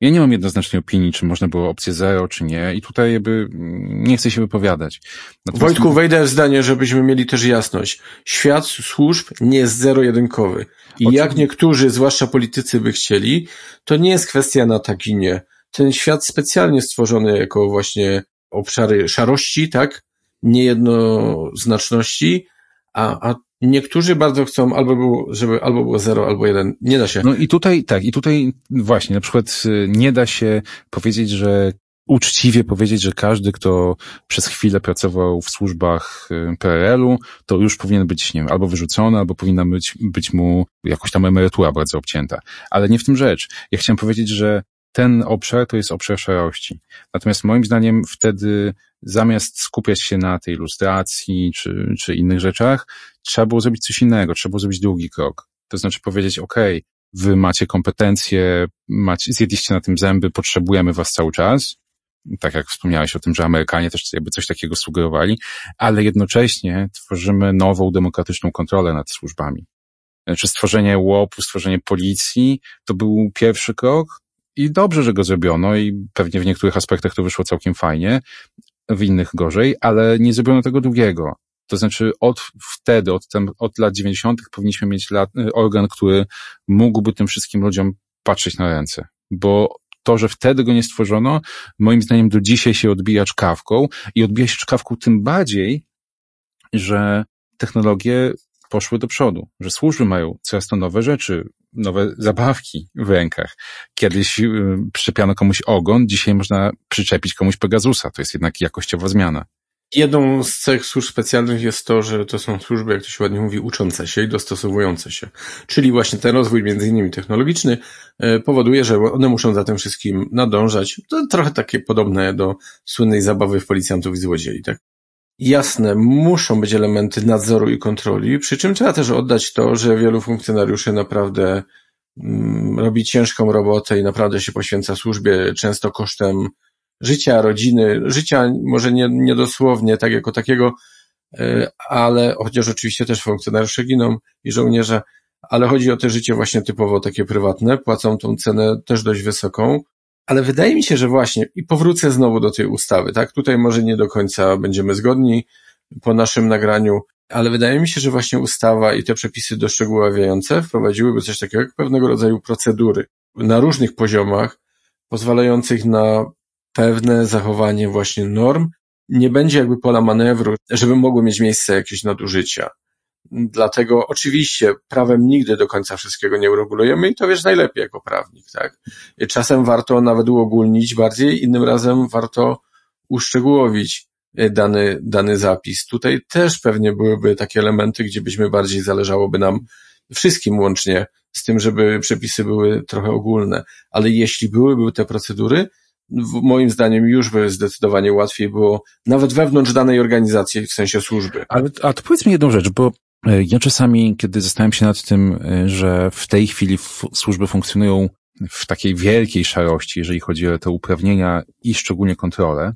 Speaker 1: ja nie mam jednoznacznej opinii, czy można było opcję zero, czy nie. I tutaj jakby nie chcę się wypowiadać.
Speaker 3: Natomiast... Wojtku, wejdę w zdanie, żebyśmy mieli też jasność. Świat służb nie jest zero-jedynkowy. I jak niektórzy, zwłaszcza politycy by chcieli, to nie jest kwestia na tak i nie. Ten świat specjalnie stworzony jako właśnie obszary szarości, tak? Niejednoznaczności, a, a Niektórzy bardzo chcą, albo było, żeby albo było zero, albo jeden. Nie da się.
Speaker 1: No i tutaj, tak, i tutaj właśnie, na przykład y, nie da się powiedzieć, że uczciwie powiedzieć, że każdy, kto przez chwilę pracował w służbach y, PRL-u, to już powinien być, nie wiem, albo wyrzucony, albo powinna być, być mu jakoś tam emerytura bardzo obcięta. Ale nie w tym rzecz. Ja chciałem powiedzieć, że ten obszar to jest obszar szarości. Natomiast moim zdaniem wtedy zamiast skupiać się na tej ilustracji czy, czy innych rzeczach, trzeba było zrobić coś innego, trzeba było zrobić drugi krok. To znaczy powiedzieć, ok, wy macie kompetencje, macie, zjedliście na tym zęby, potrzebujemy was cały czas. Tak jak wspomniałeś o tym, że Amerykanie też jakby coś takiego sugerowali, ale jednocześnie tworzymy nową demokratyczną kontrolę nad służbami. Znaczy stworzenie łopu, stworzenie policji to był pierwszy krok i dobrze, że go zrobiono i pewnie w niektórych aspektach to wyszło całkiem fajnie, w innych gorzej, ale nie zrobiono tego drugiego. To znaczy od wtedy, od, od lat 90. powinniśmy mieć lat, y, organ, który mógłby tym wszystkim ludziom patrzeć na ręce. Bo to, że wtedy go nie stworzono, moim zdaniem do dzisiaj się odbija czkawką i odbija się czkawką tym bardziej, że technologie poszły do przodu, że służby mają coraz to nowe rzeczy, nowe zabawki w rękach. Kiedyś y, przyczepiano komuś ogon, dzisiaj można przyczepić komuś Pegasusa. To jest jednak jakościowa zmiana.
Speaker 3: Jedną z cech służb specjalnych jest to, że to są służby, jak to się ładnie mówi, uczące się i dostosowujące się. Czyli właśnie ten rozwój między innymi technologiczny y, powoduje, że one muszą za tym wszystkim nadążać. To trochę takie podobne do słynnej zabawy w policjantów i złodziei, tak? Jasne, muszą być elementy nadzoru i kontroli, przy czym trzeba też oddać to, że wielu funkcjonariuszy naprawdę mm, robi ciężką robotę i naprawdę się poświęca służbie, często kosztem życia, rodziny, życia może nie, nie dosłownie tak jako takiego, e, ale chociaż oczywiście też funkcjonariusze giną i żołnierze, ale chodzi o te życie właśnie typowo takie prywatne, płacą tą cenę też dość wysoką, ale wydaje mi się, że właśnie, i powrócę znowu do tej ustawy, tak? Tutaj może nie do końca będziemy zgodni po naszym nagraniu, ale wydaje mi się, że właśnie ustawa i te przepisy doszczegóławiające wprowadziłyby coś takiego jak pewnego rodzaju procedury na różnych poziomach, pozwalających na pewne zachowanie właśnie norm. Nie będzie jakby pola manewru, żeby mogły mieć miejsce jakieś nadużycia. Dlatego oczywiście prawem nigdy do końca wszystkiego nie uregulujemy i to wiesz najlepiej jako prawnik, tak? Czasem warto nawet uogólnić bardziej, innym razem warto uszczegółowić e, dany, dany zapis. Tutaj też pewnie byłyby takie elementy, gdzie byśmy bardziej zależałoby nam wszystkim łącznie z tym, żeby przepisy były trochę ogólne. Ale jeśli byłyby te procedury, moim zdaniem już by zdecydowanie łatwiej było, nawet wewnątrz danej organizacji, w sensie służby.
Speaker 1: Ale, a to powiedz mi jedną rzecz, bo ja czasami, kiedy zastanawiam się nad tym, e, że w tej chwili służby funkcjonują w takiej wielkiej szarości, jeżeli chodzi o te uprawnienia i szczególnie kontrolę,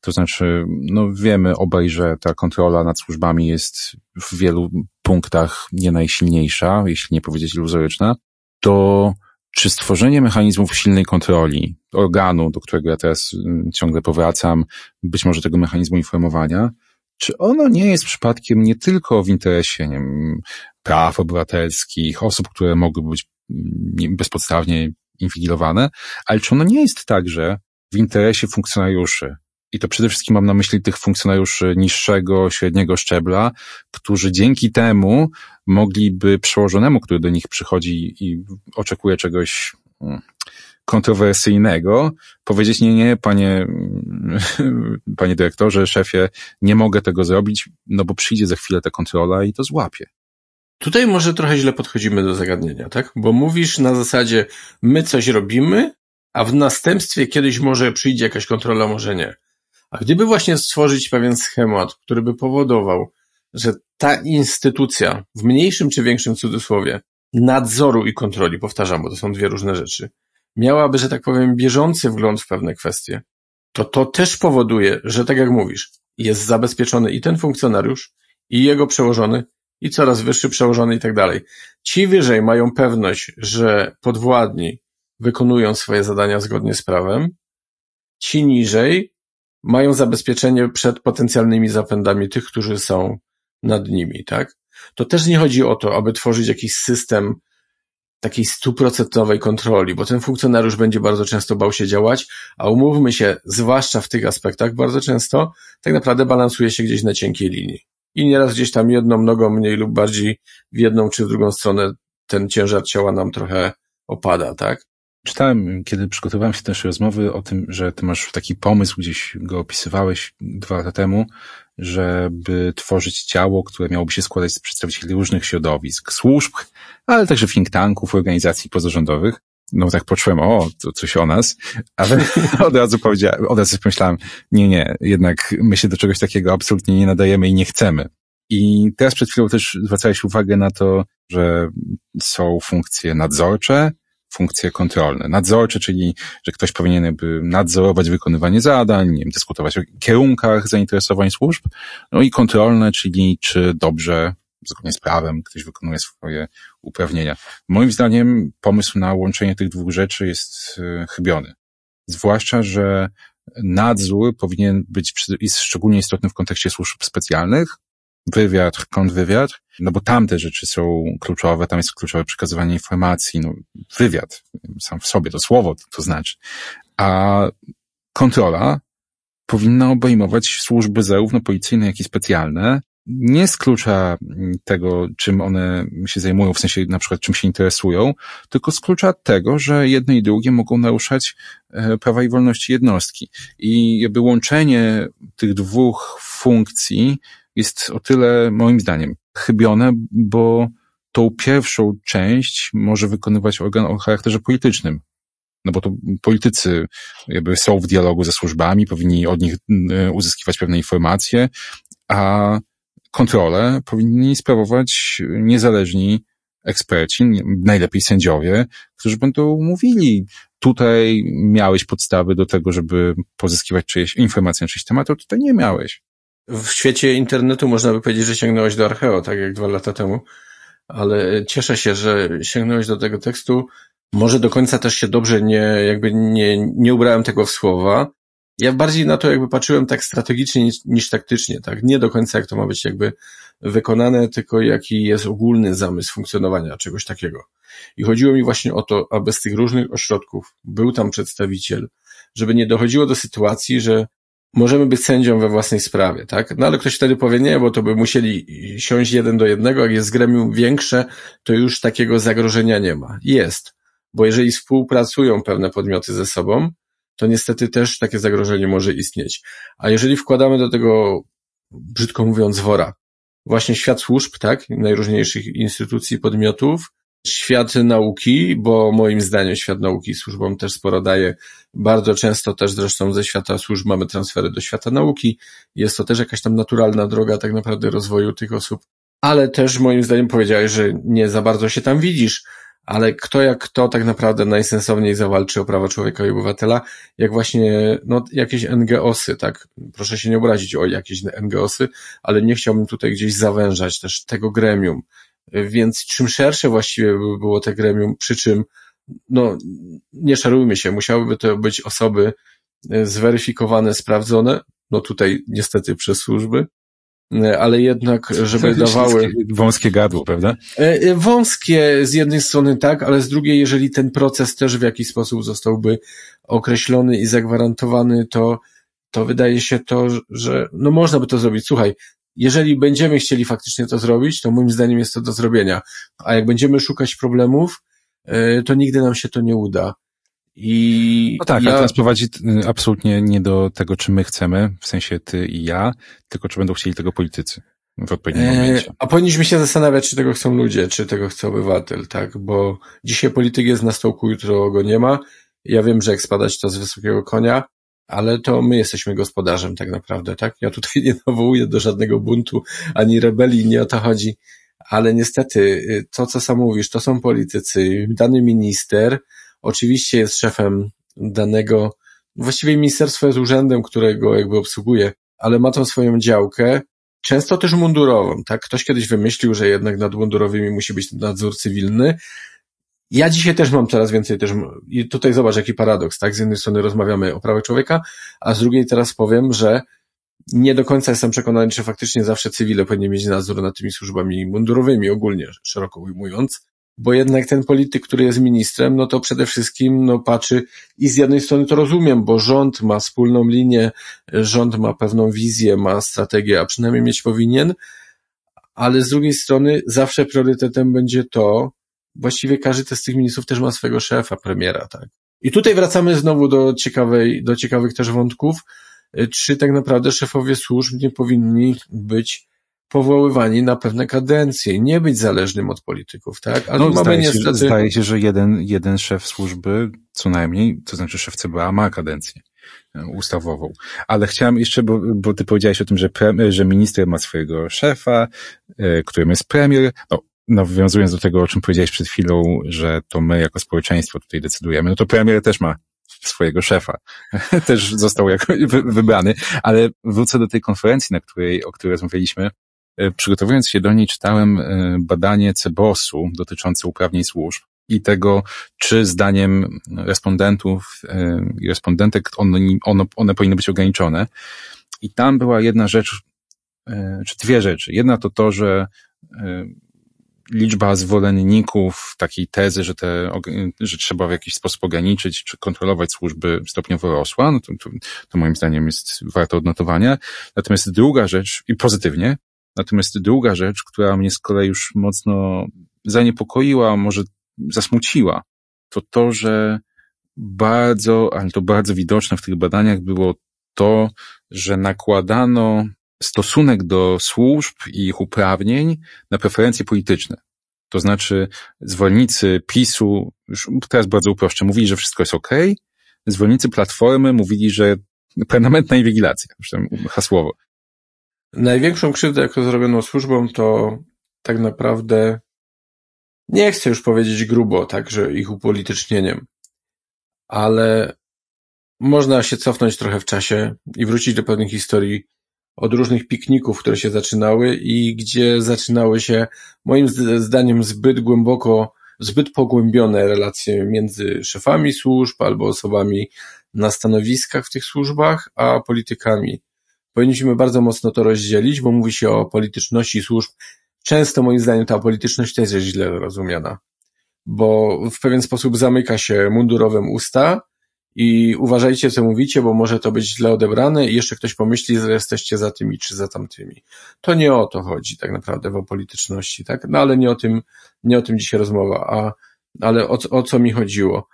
Speaker 1: to znaczy, no wiemy obaj, że ta kontrola nad służbami jest w wielu punktach nie najsilniejsza, jeśli nie powiedzieć iluzoryczna, to czy stworzenie mechanizmów silnej kontroli, organu, do którego ja teraz mm, ciągle powracam, być może tego mechanizmu informowania, czy ono nie jest przypadkiem nie tylko w interesie nie wiem, praw obywatelskich, osób, które mogłyby być mm, bezpodstawnie inwigilowane, ale czy ono nie jest także w interesie funkcjonariuszy, i to przede wszystkim mam na myśli tych funkcjonariuszy niższego, średniego szczebla, którzy dzięki temu mogliby przełożonemu, który do nich przychodzi i oczekuje czegoś mm, kontrowersyjnego, powiedzieć nie, nie, panie, panie dyrektorze, szefie, nie mogę tego zrobić, no bo przyjdzie za chwilę ta kontrola i to złapie.
Speaker 3: Tutaj może trochę źle podchodzimy do zagadnienia, tak? Bo mówisz na zasadzie, my coś robimy, a w następstwie kiedyś może przyjdzie jakaś kontrola, może nie. A gdyby właśnie stworzyć pewien schemat, który by powodował, że ta instytucja, w mniejszym czy większym cudzysłowie, nadzoru i kontroli, powtarzam, bo to są dwie różne rzeczy, miałaby, że tak powiem, bieżący wgląd w pewne kwestie, to to też powoduje, że tak jak mówisz, jest zabezpieczony i ten funkcjonariusz, i jego przełożony, i coraz wyższy przełożony i tak dalej. Ci wyżej mają pewność, że podwładni wykonują swoje zadania zgodnie z prawem, ci niżej mają zabezpieczenie przed potencjalnymi zapędami tych, którzy są nad nimi, tak? To też nie chodzi o to, aby tworzyć jakiś system takiej stuprocentowej kontroli, bo ten funkcjonariusz będzie bardzo często bał się działać, a umówmy się, zwłaszcza w tych aspektach, bardzo często tak naprawdę balansuje się gdzieś na cienkiej linii. I nieraz gdzieś tam jedną nogą mniej lub bardziej w jedną czy w drugą stronę ten ciężar ciała nam trochę opada, tak?
Speaker 1: Czytałem, kiedy przygotowałem się do naszej rozmowy o tym, że ty masz taki pomysł, gdzieś go opisywałeś dwa lata temu, żeby tworzyć ciało, które miałoby się składać z przedstawicieli różnych środowisk, służb, ale także think tanków, organizacji pozarządowych. No tak poczułem, o, to coś o nas, ale od razu powiedziałem, od razu pomyślałem, nie, nie, jednak my się do czegoś takiego absolutnie nie nadajemy i nie chcemy. I teraz przed chwilą też zwracałeś uwagę na to, że są funkcje nadzorcze, funkcje kontrolne. Nadzorcze, czyli że ktoś powinien by nadzorować wykonywanie zadań, nie wiem, dyskutować o kierunkach zainteresowań służb, no i kontrolne, czyli czy dobrze, zgodnie z prawem, ktoś wykonuje swoje uprawnienia. Moim zdaniem pomysł na łączenie tych dwóch rzeczy jest e, chybiony. Zwłaszcza, że nadzór powinien być szczególnie istotny w kontekście służb specjalnych, wywiad, kontrwywiad, no bo tam te rzeczy są kluczowe, tam jest kluczowe przekazywanie informacji, no wywiad sam w sobie, to słowo to, to znaczy. A kontrola powinna obejmować służby zarówno policyjne, jak i specjalne, nie z klucza tego, czym one się zajmują, w sensie na przykład czym się interesują, tylko z klucza tego, że jedne i drugie mogą naruszać e, prawa i wolności jednostki. I jakby łączenie tych dwóch funkcji jest o tyle, moim zdaniem, chybione, bo tą pierwszą część może wykonywać organ o charakterze politycznym. No bo to politycy jakby są w dialogu ze służbami, powinni od nich y, uzyskiwać pewne informacje, a kontrolę powinni sprawować niezależni eksperci, najlepiej sędziowie, którzy będą mówili, tutaj miałeś podstawy do tego, żeby pozyskiwać czyjeś informacje na czyjś temat, a tutaj nie miałeś
Speaker 3: w świecie internetu można by powiedzieć, że sięgnąłeś do Archeo, tak jak dwa lata temu, ale cieszę się, że sięgnąłeś do tego tekstu. Może do końca też się dobrze nie, jakby nie, nie ubrałem tego w słowa. Ja bardziej na to jakby patrzyłem tak strategicznie niż, niż taktycznie, tak? Nie do końca jak to ma być jakby wykonane, tylko jaki jest ogólny zamysł funkcjonowania czegoś takiego. I chodziło mi właśnie o to, aby z tych różnych ośrodków był tam przedstawiciel, żeby nie dochodziło do sytuacji, że możemy być sędzią we własnej sprawie, tak? No ale ktoś wtedy powie nie, bo to by musieli siąść jeden do jednego, jak jest gremium większe, to już takiego zagrożenia nie ma. Jest, bo jeżeli współpracują pewne podmioty ze sobą, to niestety też takie zagrożenie może istnieć. A jeżeli wkładamy do tego, brzydko mówiąc, wora, właśnie świat służb, tak, najróżniejszych instytucji, podmiotów, świat nauki, bo moim zdaniem świat nauki służbom też sporo daje. Bardzo często też zresztą ze świata służb mamy transfery do świata nauki. Jest to też jakaś tam naturalna droga tak naprawdę rozwoju tych osób. Ale też moim zdaniem powiedziałeś, że nie za bardzo się tam widzisz. Ale kto jak kto tak naprawdę najsensowniej zawalczy o prawa człowieka i obywatela, jak właśnie no, jakieś NGOsy, tak? Proszę się nie obrazić o jakieś NGOsy, ale nie chciałbym tutaj gdzieś zawężać też tego gremium. Więc czym szersze właściwie by było te gremium, przy czym, no, nie szarujmy się, musiałyby to być osoby e, zweryfikowane, sprawdzone, no tutaj niestety przez służby, e, ale jednak, żeby dawały...
Speaker 1: Wąskie gardło, prawda?
Speaker 3: E, wąskie z jednej strony tak, ale z drugiej, jeżeli ten proces też w jakiś sposób zostałby określony i zagwarantowany, to, to wydaje się to, że no można by to zrobić. Słuchaj, jeżeli będziemy chcieli faktycznie to zrobić, to moim zdaniem jest to do zrobienia. A jak będziemy szukać problemów, e, to nigdy nam się to nie uda. I
Speaker 1: no tak, ja... ale to nas prowadzi y, absolutnie nie do tego, czy my chcemy, w sensie ty i ja, tylko czy będą chcieli tego politycy w odpowiednim e, momencie.
Speaker 3: A powinniśmy się zastanawiać, czy tego chcą ludzie, czy tego chce obywatel, tak? Bo dzisiaj polityk jest na stołku, jutro go nie ma. Ja wiem, że jak spadać to z wysokiego konia, ale to my jesteśmy gospodarzem tak naprawdę, tak? Ja tutaj nie nawołuję do żadnego buntu ani rebelii, nie o to chodzi, ale niestety y, to, co sam mówisz, to są politycy. Dany minister oczywiście jest szefem danego, właściwie ministerstwo jest urzędem, którego jakby obsługuje, ale ma tą swoją działkę, często też mundurową, tak? Ktoś kiedyś wymyślił, że jednak nad mundurowymi musi być nadzór cywilny, ja dzisiaj też mam coraz więcej też, i tutaj zobacz jaki paradoks, tak? Z jednej strony rozmawiamy o prawach człowieka, a z drugiej teraz powiem, że nie do końca jestem przekonany, czy faktycznie zawsze cywile powinni mieć nadzór nad tymi służbami mundurowymi, ogólnie szeroko ujmując, bo jednak ten polityk, który jest ministrem, no to przede wszystkim no, patrzy i z jednej strony to rozumiem, bo rząd ma wspólną linię, rząd ma pewną wizję, ma strategię, a przynajmniej mieć powinien, ale z drugiej strony zawsze priorytetem będzie to, właściwie każdy z tych ministrów też ma swojego szefa, premiera, tak. I tutaj wracamy znowu do ciekawej, do ciekawych też wątków, y, czy tak naprawdę szefowie służb nie powinni być powoływani na pewne kadencje, nie być zależnym od polityków, tak?
Speaker 1: Ale no, mamy zdaje, niestety... się, zdaje się, że jeden, jeden szef służby, co najmniej, to znaczy szef CBA ma kadencję e, ustawową. Ale chciałem jeszcze, bo, bo ty powiedziałeś o tym, że, pre, że minister ma swojego szefa, e, którym jest premier. No, nawiązując do tego, o czym powiedziałeś przed chwilą, że to my jako społeczeństwo tutaj decydujemy, no to premier też ma swojego szefa. też został jako wybrany, ale wrócę do tej konferencji, na której, o której rozmawialiśmy. E, przygotowując się do niej, czytałem e, badanie CEBOS-u dotyczące uprawnień służb i tego, czy zdaniem respondentów e, i respondentek one, one, one powinny być ograniczone. I tam była jedna rzecz, czy dwie rzeczy. Jedna to to, że liczba zwolenników takiej tezy, że, te, że trzeba w jakiś sposób ograniczyć czy kontrolować służby stopniowo rosła, no to, to, to moim zdaniem jest warte odnotowania. Natomiast druga rzecz, i pozytywnie, natomiast druga rzecz, która mnie z kolei już mocno zaniepokoiła, może zasmuciła, to to, że bardzo, ale to bardzo widoczne w tych badaniach było to, że nakładano stosunek do służb i ich uprawnień na preferencje polityczne. To znaczy zwolennicy PiSu, już teraz bardzo uproszczę, mówili, że wszystko jest ok, zwolennicy Platformy mówili, że permanentna inwigilacja, hasłowo.
Speaker 3: Największą krzywdę, jaką zrobiono służbom, to tak naprawdę nie chcę już powiedzieć grubo, tak, że ich upolitycznieniem, ale można się cofnąć trochę w czasie i wrócić do pewnych historii od różnych pikników, które się zaczynały i gdzie zaczynały się moim zdaniem zbyt głęboko, zbyt pogłębione relacje między szefami służb albo osobami na stanowiskach w tych służbach, a politykami. Powinniśmy bardzo mocno to rozdzielić, bo mówi się o polityczności służb. Często moim zdaniem ta polityczność też jest źle rozumiana, bo w pewien sposób zamyka się mundurowym usta, i uważajcie, co mówicie, bo może to być źle odebrane i jeszcze ktoś pomyśli, że jesteście za tymi czy za tamtymi. To nie o to chodzi tak naprawdę w polityczności, tak? No ale nie o tym, nie o tym dzisiaj rozmowa, a, ale o, o co mi chodziło?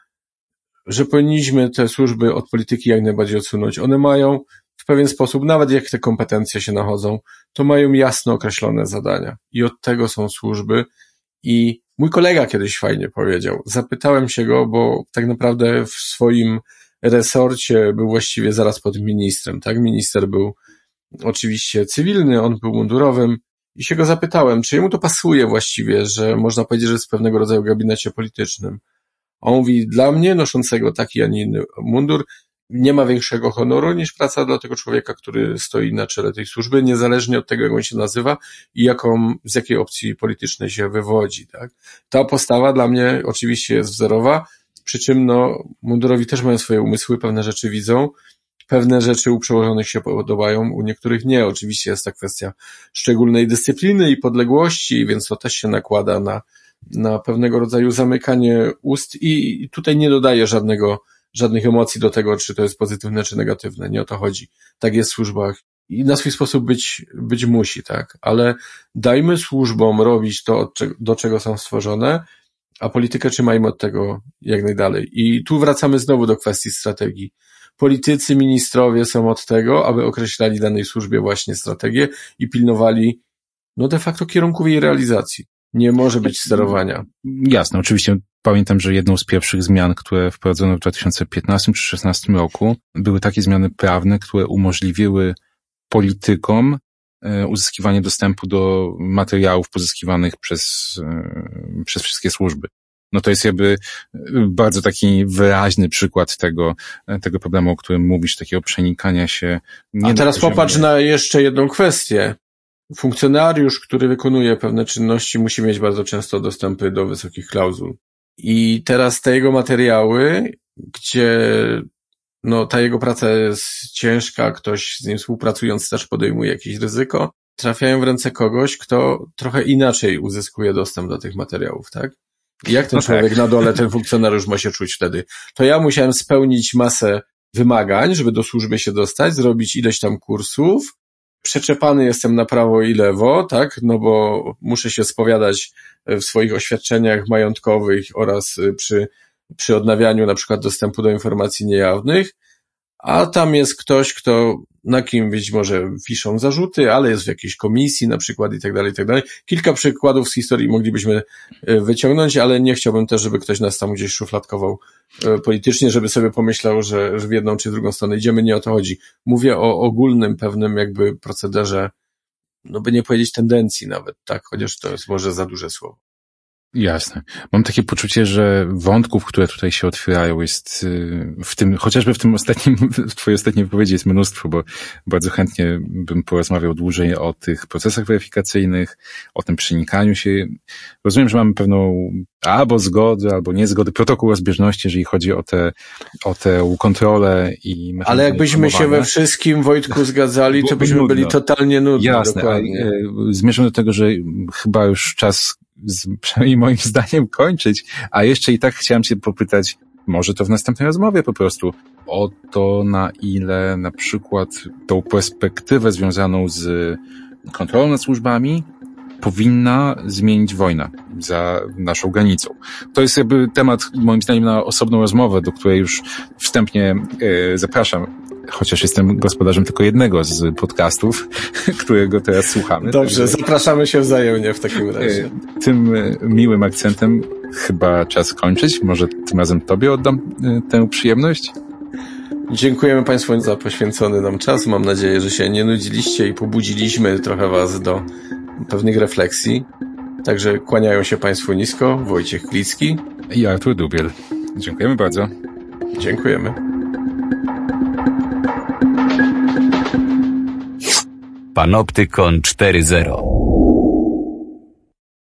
Speaker 3: że powinniśmy te służby od polityki jak najbardziej odsunąć. One mają w pewien sposób, nawet jak te kompetencje się nachodzą, to mają jasno określone zadania. I od tego są służby. I mój kolega kiedyś fajnie powiedział. Zapytałem się go, bo tak naprawdę w swoim resorcie był właściwie zaraz pod ministrem, tak? Minister był oczywiście cywilny, on był mundurowym i się go zapytałem, czy jemu to pasuje właściwie, że można powiedzieć, że jest w pewnego rodzaju gabinecie politycznym. On mówi, dla mnie noszącego taki, a nie inny mundur nie ma większego honoru niż praca dla tego człowieka, który stoi na czele tej służby, niezależnie od tego, jak on się nazywa i jaką, z jakiej opcji politycznej się wywodzi. Tak? Ta postawa dla mnie oczywiście jest wzorowa, przy czym no, mundurowi też mają swoje umysły, pewne rzeczy widzą, pewne rzeczy u przełożonych się podobają, u niektórych nie. Oczywiście jest ta kwestia szczególnej dyscypliny i podległości, więc to też się nakłada na, na pewnego rodzaju zamykanie ust i tutaj nie dodaję żadnego, żadnych emocji do tego, czy to jest pozytywne, czy negatywne. Nie o to chodzi. Tak jest w służbach i na swój sposób być, być musi, tak? Ale dajmy służbom robić to, do czego są stworzone, a politykę trzymajmy od tego jak najdalej. I tu wracamy znowu do kwestii strategii. Politycy, ministrowie są od tego, aby określali danej służbie właśnie strategię i pilnowali, no de facto kierunków jej realizacji. Nie może być sterowania.
Speaker 1: Jasne, oczywiście pamiętam, że jedną z pierwszych zmian, które wprowadzono w 2015 czy 2016 roku, były takie zmiany prawne, które umożliwiły politykom e, uzyskiwanie dostępu do materiałów pozyskiwanych przez, e, przez wszystkie służby. No to jest jakby e, bardzo taki wyraźny przykład tego, tego problemu, o którym mówisz, takiego przenikania się.
Speaker 3: A teraz popatrz na jeszcze jedną kwestię. Funkcjonariusz, który wykonuje pewne czynności, musi mieć bardzo często dostępy do wysokich klauzul. I teraz te jego materiały, gdzie no, ta jego praca jest ciężka, ktoś z nim współpracując też podejmuje jakieś ryzyko, trafiają w ręce kogoś, kto trochę inaczej uzyskuje dostęp do tych materiałów, tak? Jak ten no człowiek tak. na dole, ten funkcjonariusz ma się czuć wtedy? To ja musiałem spełnić masę wymagań, żeby do służby się dostać, zrobić ileś tam kursów, przeczepany jestem na prawo i lewo, tak, no bo muszę się spowiadać w swoich oświadczeniach majątkowych oraz przy przy odnawianiu na przykład dostępu do informacji niejawnych, a tam jest ktoś, kto, na kim być może wiszą zarzuty, ale jest w jakiejś komisji na przykład i tak dalej, i tak dalej. Kilka przykładów z historii moglibyśmy e, wyciągnąć, ale nie chciałbym też, żeby ktoś nas tam gdzieś szufladkował e, politycznie, żeby sobie pomyślał, że, w jedną czy drugą stronę idziemy, nie o to chodzi. Mówię o ogólnym pewnym jakby procederze, no by nie powiedzieć tendencji nawet, tak, chociaż to jest może za duże słowo.
Speaker 1: Jasne. Mam takie poczucie, że wątków, które tutaj się otwierają jest y, w tym, chociażby w tym ostatnim, w twojej ostatniej wypowiedzi jest mnóstwo, bo bardzo chętnie bym porozmawiał dłużej o tych procesach weryfikacyjnych, o tym przenikaniu się. Rozumiem, że mamy pewną albo zgody, albo niezgody, protokół rozbieżności, jeżeli chodzi o te, o te kontrolę i
Speaker 3: Ale jakbyśmy się we wszystkim, Wojtku, zgadzali, to byśmy byli totalnie nudni.
Speaker 1: Jasne. Dokładnie. A, zmierzam do tego, że chyba już czas z, przynajmniej moim zdaniem kończyć, a jeszcze i tak chciałem cię popytać, może to w następnej rozmowie po prostu, o to na ile na przykład tą perspektywę związaną z kontrolą nad służbami powinna zmienić wojna za naszą granicą. To jest jakby temat, moim zdaniem, na osobną rozmowę, do której już wstępnie e, zapraszam chociaż jestem gospodarzem tylko jednego z podcastów, którego teraz słuchamy.
Speaker 3: Dobrze, także... zapraszamy się wzajemnie w takim razie.
Speaker 1: E, tym e, miłym akcentem chyba czas kończyć. Może tym razem Tobie oddam e, tę przyjemność.
Speaker 3: Dziękujemy Państwu za poświęcony nam czas. Mam nadzieję, że się nie nudziliście i pobudziliśmy trochę Was do pewnych refleksji. Także kłaniają się Państwu nisko. Wojciech Klicki
Speaker 1: i Artur Dubiel. Dziękujemy bardzo.
Speaker 3: Dziękujemy.
Speaker 2: Panoptykon 4.0